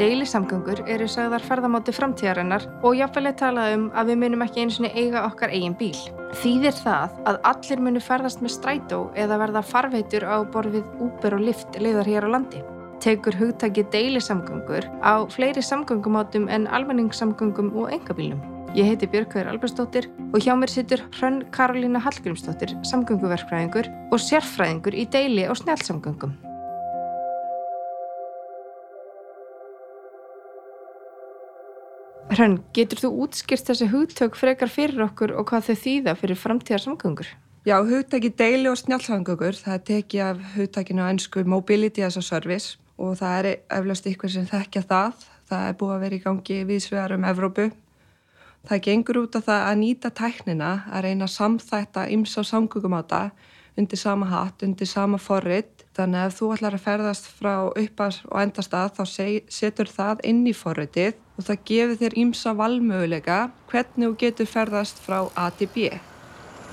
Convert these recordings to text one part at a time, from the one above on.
Deilisamgöngur eru sagðar ferðamáti framtíðarinnar og jáfnvel að tala um að við munum ekki eins og eiga okkar eigin bíl. Þýðir það að allir munu ferðast með strætó eða verða farveitur á borfið Uber og Lyft leiðar hér á landi? Tekur hugtaki deilisamgöngur á fleiri samgöngumátum en almenningssamgöngum og engabílnum? Ég heiti Björkveður Albersdóttir og hjá mér sittur Hrönn Karolína Hallgrímsdóttir, samgönguverkfræðingur og sérfræðingur í deili og snjálfsamgöngum. Hrönn, getur þú útskýrt þessi hugtök frekar fyrir okkur og hvað þau þýða fyrir framtíðar samgöngur? Já, hugtaki deili og snjálfsamgöngur, það teki af hugtakinu á ennsku Mobility as a Service og það er eflaust ykkur sem þekkja það. Það er búið að vera í gangi viðsvegar um Evrópu Það gengur út af það að nýta tæknina að reyna að samþætta ymsa samgöngumáta undir sama hatt, undir sama forrið. Þannig að ef þú ætlar að ferðast frá uppans og endastað þá setur það inn í forriðið og það gefur þér ymsa valmöguleika hvernig þú getur ferðast frá A til B.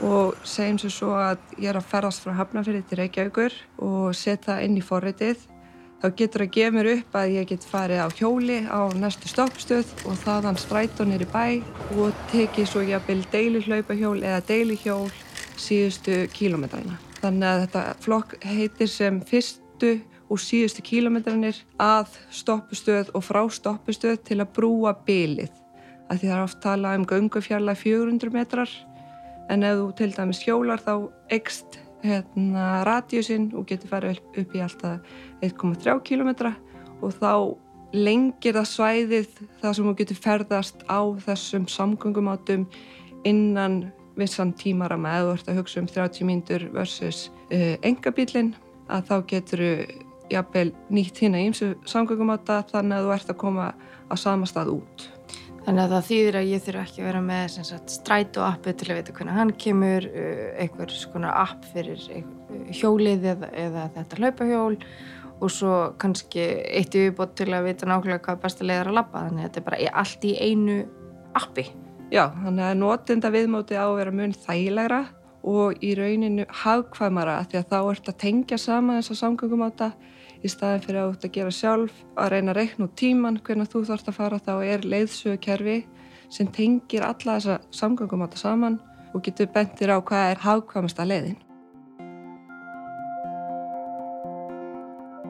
Og segjum svo að ég er að ferðast frá Hafnarfjörði til Reykjavíkur og setja inn í forriðið þá getur að gefa mér upp að ég get farið á hjóli á næstu stoppstöð og þaðan strætónir í bæ og tekið svo jafnvel deili hlaupahjól eða deili hjól síðustu kílometrarna. Þannig að þetta flokk heitir sem fyrstu og síðustu kílometranir að stoppustöð og frá stoppustöð til að brúa bylið. Að því það er oft talað um göngufjalla 400 metrar en ef þú til dæmis hjólar þá ekst hérna, radíusinn og getur farið upp í alltaf 1,3 km og þá lengir það svæðið það sem þú getur ferðast á þessum samgöngumátum innan vissan tímarama eða þú ert að hugsa um 30 mínutur versus uh, engabílinn að þá getur þú jafnvel nýtt hinn að ímsu samgöngumáta þannig að þú ert að koma á sama stað út. Þannig að það þýðir að ég þurfa ekki að vera með sagt, stræt og appi til að vita hvernig hann kemur, uh, einhver svona app fyrir hjólið eða, eða þetta hlaupahjól og svo kannski eitt yfirbót til að vita nákvæmlega hvað besta leið er að lappa. Þannig að þetta er bara allt í einu appi. Já, þannig að notenda viðmóti á að vera mun þægilegra og í rauninu hafkvæmara því að þá ert að tengja sama þess að samgöngum á þetta í staðin fyrir að þú ert að gera sjálf að reyna að reikna út tíman hvernig þú þarfst að fara þá er leiðsögukerfi sem tengir alla þessa samgöngum á þetta saman og getur bentir á hvað er hafkvæmasta leiðin.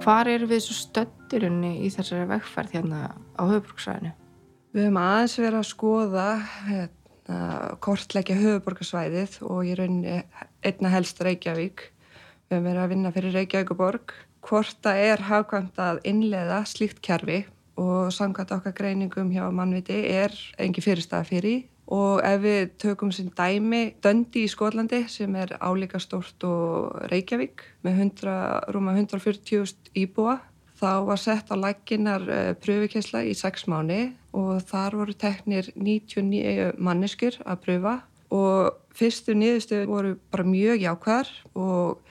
Hvar eru við svo stöndirunni í þessari vegferð hérna á höfuborgsvæðinu? Við höfum aðeins verið að skoða hérna, kortleggja höfuborgarsvæðið og ég raunin einna helst Reykjavík. Við höfum verið að vinna fyrir Reykjavíkuborg hvort það er hafkvæmt að innlega slíkt kerfi og samkvæmt okkar greiningum hjá mannviti er engi fyrirstaða fyrir og ef við tökum sem dæmi Döndi í Skotlandi sem er álíka stórt og Reykjavík með 100, rúma 140.000 íbúa þá var sett á uh, eh, pröfikesla í 6 mánu og þar voru teknir 99 manneskur að pröfa og fyrstu niðurstöðu voru bara mjög jákvæðar og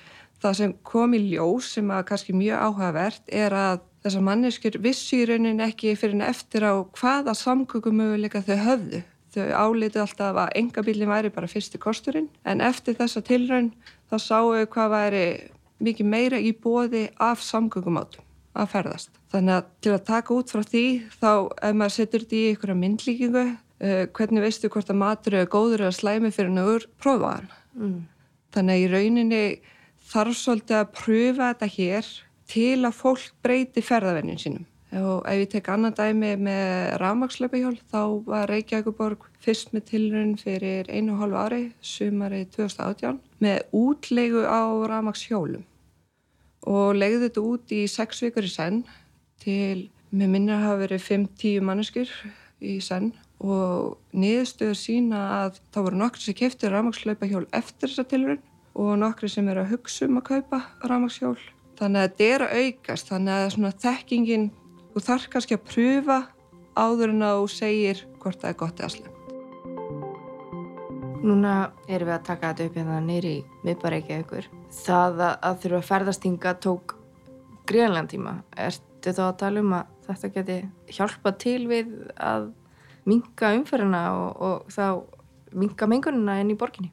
það sem kom í ljós sem að kannski mjög áhugavert er að þessar manneskjur vissi í raunin ekki fyrir en eftir á hvaða samkökumöguleika þau höfðu. Þau álitið alltaf að engabílinn væri bara fyrsti kosturinn en eftir þessa tilraun þá sáu hvað væri mikið meira í bóði af samkökumátum að ferðast. Þannig að til að taka út frá því þá ef maður setur þetta í einhverja myndlíkingu uh, hvernig veistu hvort að matur er góður eða slæmi fyrir náður prófaðan. Mm. Þannig að í rauninni þarf svolítið að pröfa þetta hér til að fólk breyti ferðavennin sínum. Og ef ég tek annan dæmi með rafmakslöpahjól þá var Reykjavíkuborg fyrst með tilrönd fyrir einu og hálfu ári, sumari 2018, með útlegu á rafmakshjólum. Og legði þetta út í sex vikur í senn til, með minna hafa verið 5-10 manneskur í senn og niðurstöður sína að þá voru nokkur sem kefti rafmakslöpahjól eftir þessa tilrönd og nokkri sem eru að hugsa um að kaupa rámagsjól. Þannig að þetta er að aukast, þannig að svona þekkingin, þú þarf kannski að pröfa áður en að þú segir hvort það er gott eða slemt. Núna erum við að taka þetta upp hérna neyri miðbareikja ykkur. Það að, þurfa að ferðastinga tók greiðanlega tíma. Ertu þá að tala um að þetta geti hjálpa til við að minga umferðina og, og þá minga mengunina enn í borginni?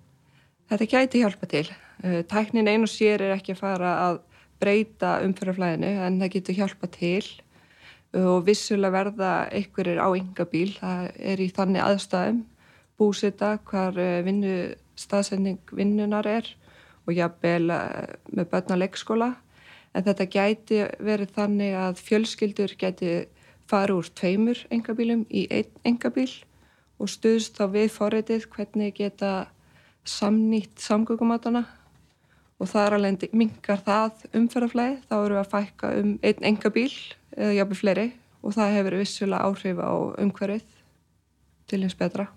Þetta gæti hjálpa til. Eh, tæknin einu sér er ekki að fara að breyta umfyrraflæðinu en það getur hjálpa til. og vissulega verða einhverjir á yngabíl, það er í þannig aðstæðum búsita hvar eh, vinnu, staðsending vinnunar er og jafnvel eh, með börna leikskóla. En þetta gæti verið þannig að fjölskyldur gæti fara úr tveimur engabílum í einn engabíl og stuðst þá við forreitið hvernig geta samnýtt samgöngumátana. Og það er alveg mingar það umferðarflæði, þá eru við að fækka um einn engabíl eða jafnveg fleiri. Og það hefur vissulega áhrif á umhverfið. Til eins betra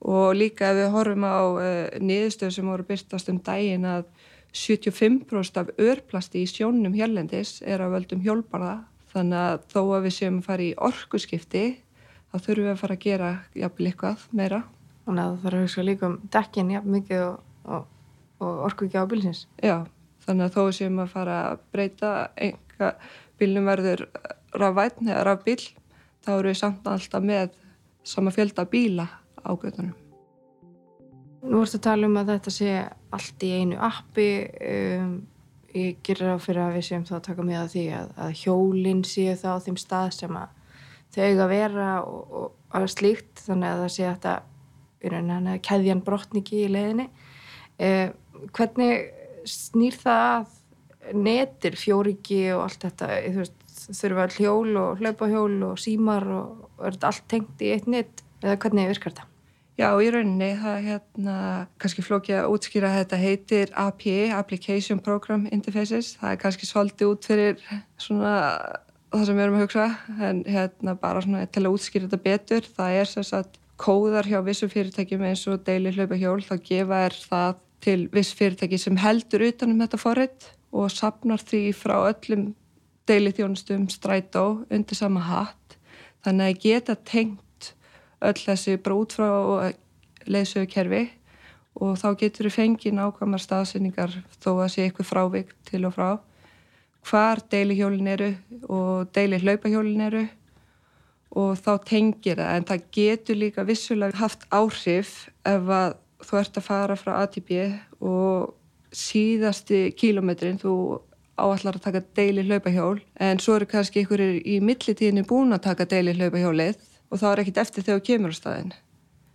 og líka ef við horfum á uh, niðurstöðu sem voru byrstast um dægin að 75% af örplasti í sjónum hérlendis er að völdum hjólparða þannig að þó að við séum að fara í orkuskipti þá þurfum við að fara að gera jafnvel eitthvað meira. Þannig að það þarf að hugsa líka um dekkin jafn mikið og, og, og orku ekki á bílsins. Já, þannig að þó að séum að fara að breyta einhver bílnum verður rafvætn eða rafbíl þá eru við samt alltaf með sama fjölda bíla ágöðunum. Nú ertu að tala um að þetta sé allt í einu appi. Um, ég gerir á fyrir að við séum þá að taka með að því að, að hjólinn séu þá á þeim stað sem að þau eiga að vera og, og, og slíkt. Þannig að það sé að þetta keðjan brotningi í leiðinni. Eh, hvernig snýr það að netir, fjóriki og allt þetta? Veist, þurfa hjól og hlaupahjól og símar og er þetta allt tengt í eitt net eða hvernig virkar þetta? Já, í rauninni, það hérna kannski flókið að útskýra að þetta heitir API, Application Program Interfaces. Það er kannski svolítið út fyrir svona það sem við erum að hugsa, en hérna bara svona til að útskýra þetta betur. Það er sem sagt kóðar hjá vissum fyrirtækjum eins og deili hlaupahjól, þá gefa er það til viss fyrirtæki sem heldur utanum þetta forrið og sapnar því frá öllum deili þjónustum strætó undir sama hatt. Þannig að geta tengt öll þessi brút frá leðsögukerfi og þá getur við fengið nákvæmar staðsynningar þó að sé eitthvað frávik til og frá. Hvar deilihjólin eru og deili hlaupahjólin eru og þá tengir það en það getur líka vissulega haft áhrif ef að þú ert að fara frá ATB og síðasti kílometrin þú áallar að taka deili hlaupahjól en svo eru kannski ykkur í millitíðinu búin að taka deili hlaupahjólið og þá er ekkit eftir þegar þú kemur á staðin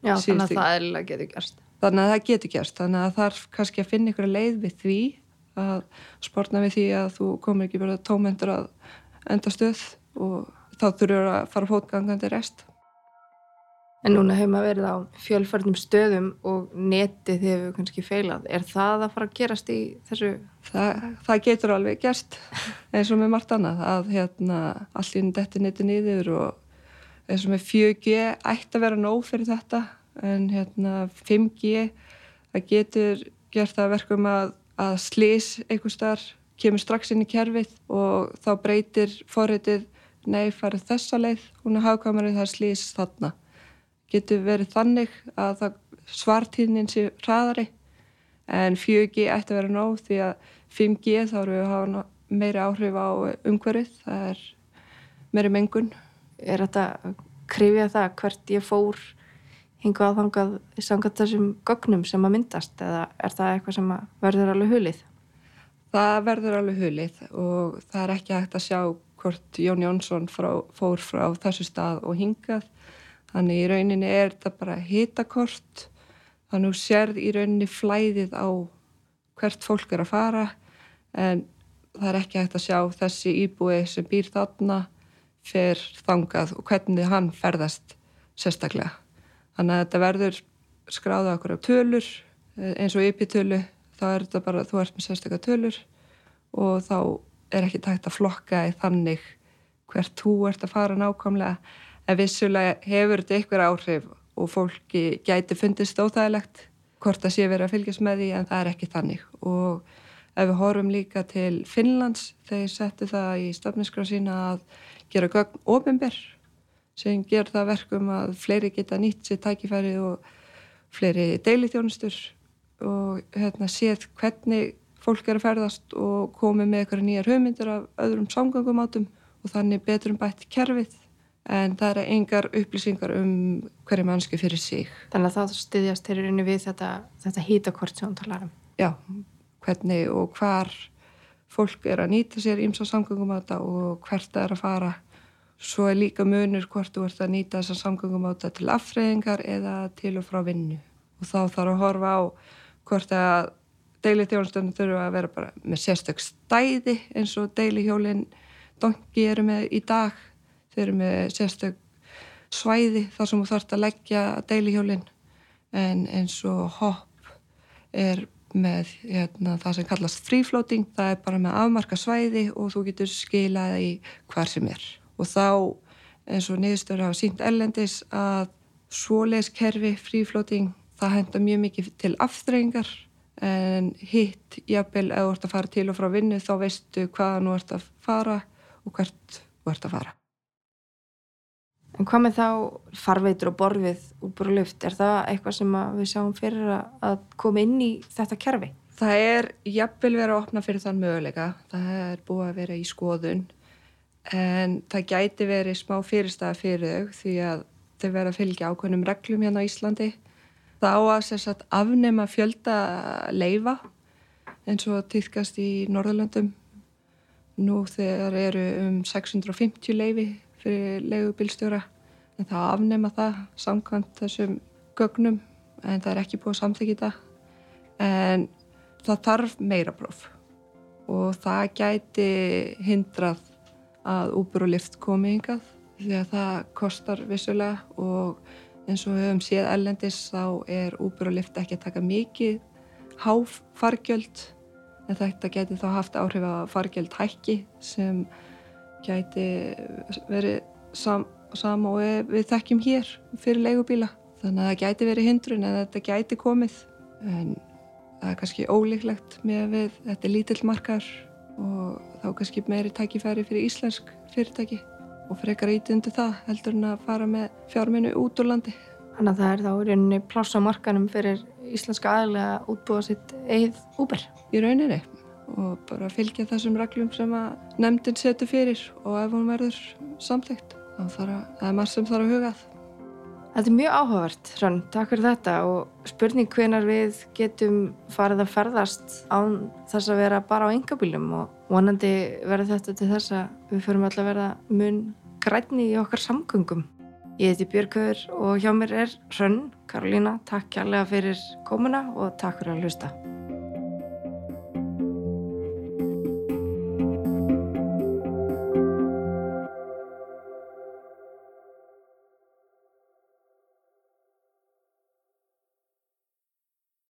Já, Sýrst þannig að það eðlilega getur gerst. Þannig að það getur gerst, þannig að það er kannski að finna ykkur leið við því að spórna við því að þú komir ekki bara tómendur að enda stöð og þá þurfur að fara fótgangandi rest. En núna hefur maður verið á fjölförnum stöðum og netið hefur kannski feilað. Er það að fara að gerast í þessu? Það, það getur alveg gerst eins og með margt annað að hérna, allir þetta netið niður og eins og með 4G ætti að vera nóg fyrir þetta en hérna 5G það getur gert það verkum að, að slís einhver starf kemur strax inn í kerfið og þá breytir forritið nei farið þessa leið hún er hafkamarið það slís þarna. Getur verið þannig að svartíðnin sé hraðari en 4G ætti að vera nóg því að 5G þá eru við að hafa meiri áhrif á umhverfið það er meiri mengun er þetta krifja það hvert ég fór hinga aðfangað samkvæmt þessum gögnum sem að myndast? Eða er það eitthvað sem verður alveg hulið? Það verður alveg hulið og það er ekki hægt að sjá hvort Jón Jónsson frá, fór frá þessu stað og hingað. Þannig í rauninni er þetta bara hitakort. Þannig að sérð í rauninni flæðið á hvert fólk er að fara en það er ekki hægt að sjá þessi íbúi sem býr þarna fer þangað og hvernig hann ferðast sérstaklega. Þannig að þetta verður skráða okkur á tölur eh, eins og ypitölu þá er þetta bara þú ert með sérstaklega tölur og þá er ekki tægt að flokka í þannig hvert þú ert að fara nákvæmlega en vissulega hefur þetta ykkur áhrif og fólki gæti fundist óþægilegt hvort það sé verið að fylgjast með því en það er ekki þannig og ef við horfum líka til Finnlands þegar settu það í stafniskra sína að gera gögn ofinber sem ger það verkum að fleiri geta nýtt sér tækifæri og fleiri deilithjónustur og hérna, séð hvernig fólk er að ferðast og komið með eitthvað nýjar hugmyndir af öðrum samgöngumátum og þannig betrum bætt kerfið en það er engar upplýsingar um hverju mannski fyrir sig. Þannig að það styðjast til rauninni við þetta, þetta hýtakort sem hún talar um. Já, hvernig og hvar fólk er að nýta sér ímsa samgöngum á þetta og hvert það er að fara svo er líka munur hvort þú ert að nýta þessar samgöngum áta til affreyðingar eða til og frá vinnu. Og þá þarf að horfa á hvort að deili þjónustöndum þurfa að vera bara með sérstök stæði eins og deili hjólinn dongi eru með í dag. Þeir eru með sérstök svæði þar sem þú þarfst að leggja deili hjólinn en eins og hopp er með hérna, það sem kallast free floating, það er bara með afmarka svæði og þú getur skilað í hver sem er. Og þá eins og niðurstöður hafa sínt ellendis að svoleiskerfi free floating það henda mjög mikið til aftreyingar en hitt jafnvel ef þú ert að fara til og frá vinnu þá veistu hvaða nú ert að fara og hvert þú ert að fara. En hvað með þá farveitur og borfið útbúr og luft? Er það eitthvað sem við sjáum fyrir að koma inn í þetta kerfi? Það er jafnvel verið að opna fyrir þann möguleika. Það er búið að vera í skoðun en það gæti verið smá fyrirstaða fyrir þau því að þau verið að fylgja ákveðnum reglum hérna á Íslandi. Það á að sagt, afnema fjölda leifa eins og týðkast í Norðurlandum. Nú þegar eru um 650 leifi fyrir leigubilstjóra en það afnema það samkvæmt þessum gögnum en það er ekki búið að samþykja það en það þarf meira próf og það gæti hindrað að Uber og Lyft komi yngað því að það kostar vissulega og eins og við höfum séð ellendis þá er Uber og Lyft ekki að taka mikið háf fargjöld en þetta geti þá haft áhrif að fargjöld hækki sem gæti verið sam, sama og við, þekkjum hér fyrir leigubíla. Þannig að það gæti verið hindrun en þetta gæti komið. En það er kannski ólíklegt með að við, þetta er lítill markar og þá kannski meiri tækifæri fyrir íslensk fyrirtæki og frekar íti undir það heldur en að fara með fjárminu út úr landi. Þannig að það er þá í rauninni pláss á markanum fyrir íslenska aðlega að útbúa sitt eigið úber. Í rauninni og bara fylgja þessum reglum sem að nefndin setur fyrir og ef hún verður samþygt þá þarf að, það er margt sem þarf að hugað Þetta er mjög áhugavert, Hrönn, takk fyrir þetta og spurning hvenar við getum farið að ferðast án þess að vera bara á engabílum og vonandi verður þetta til þess að við förum alltaf að vera mun grætni í okkar samgöngum. Ég heiti Björgur og hjá mér er Hrönn, Karolína, takk kærlega fyrir komuna og takk fyrir að hlusta.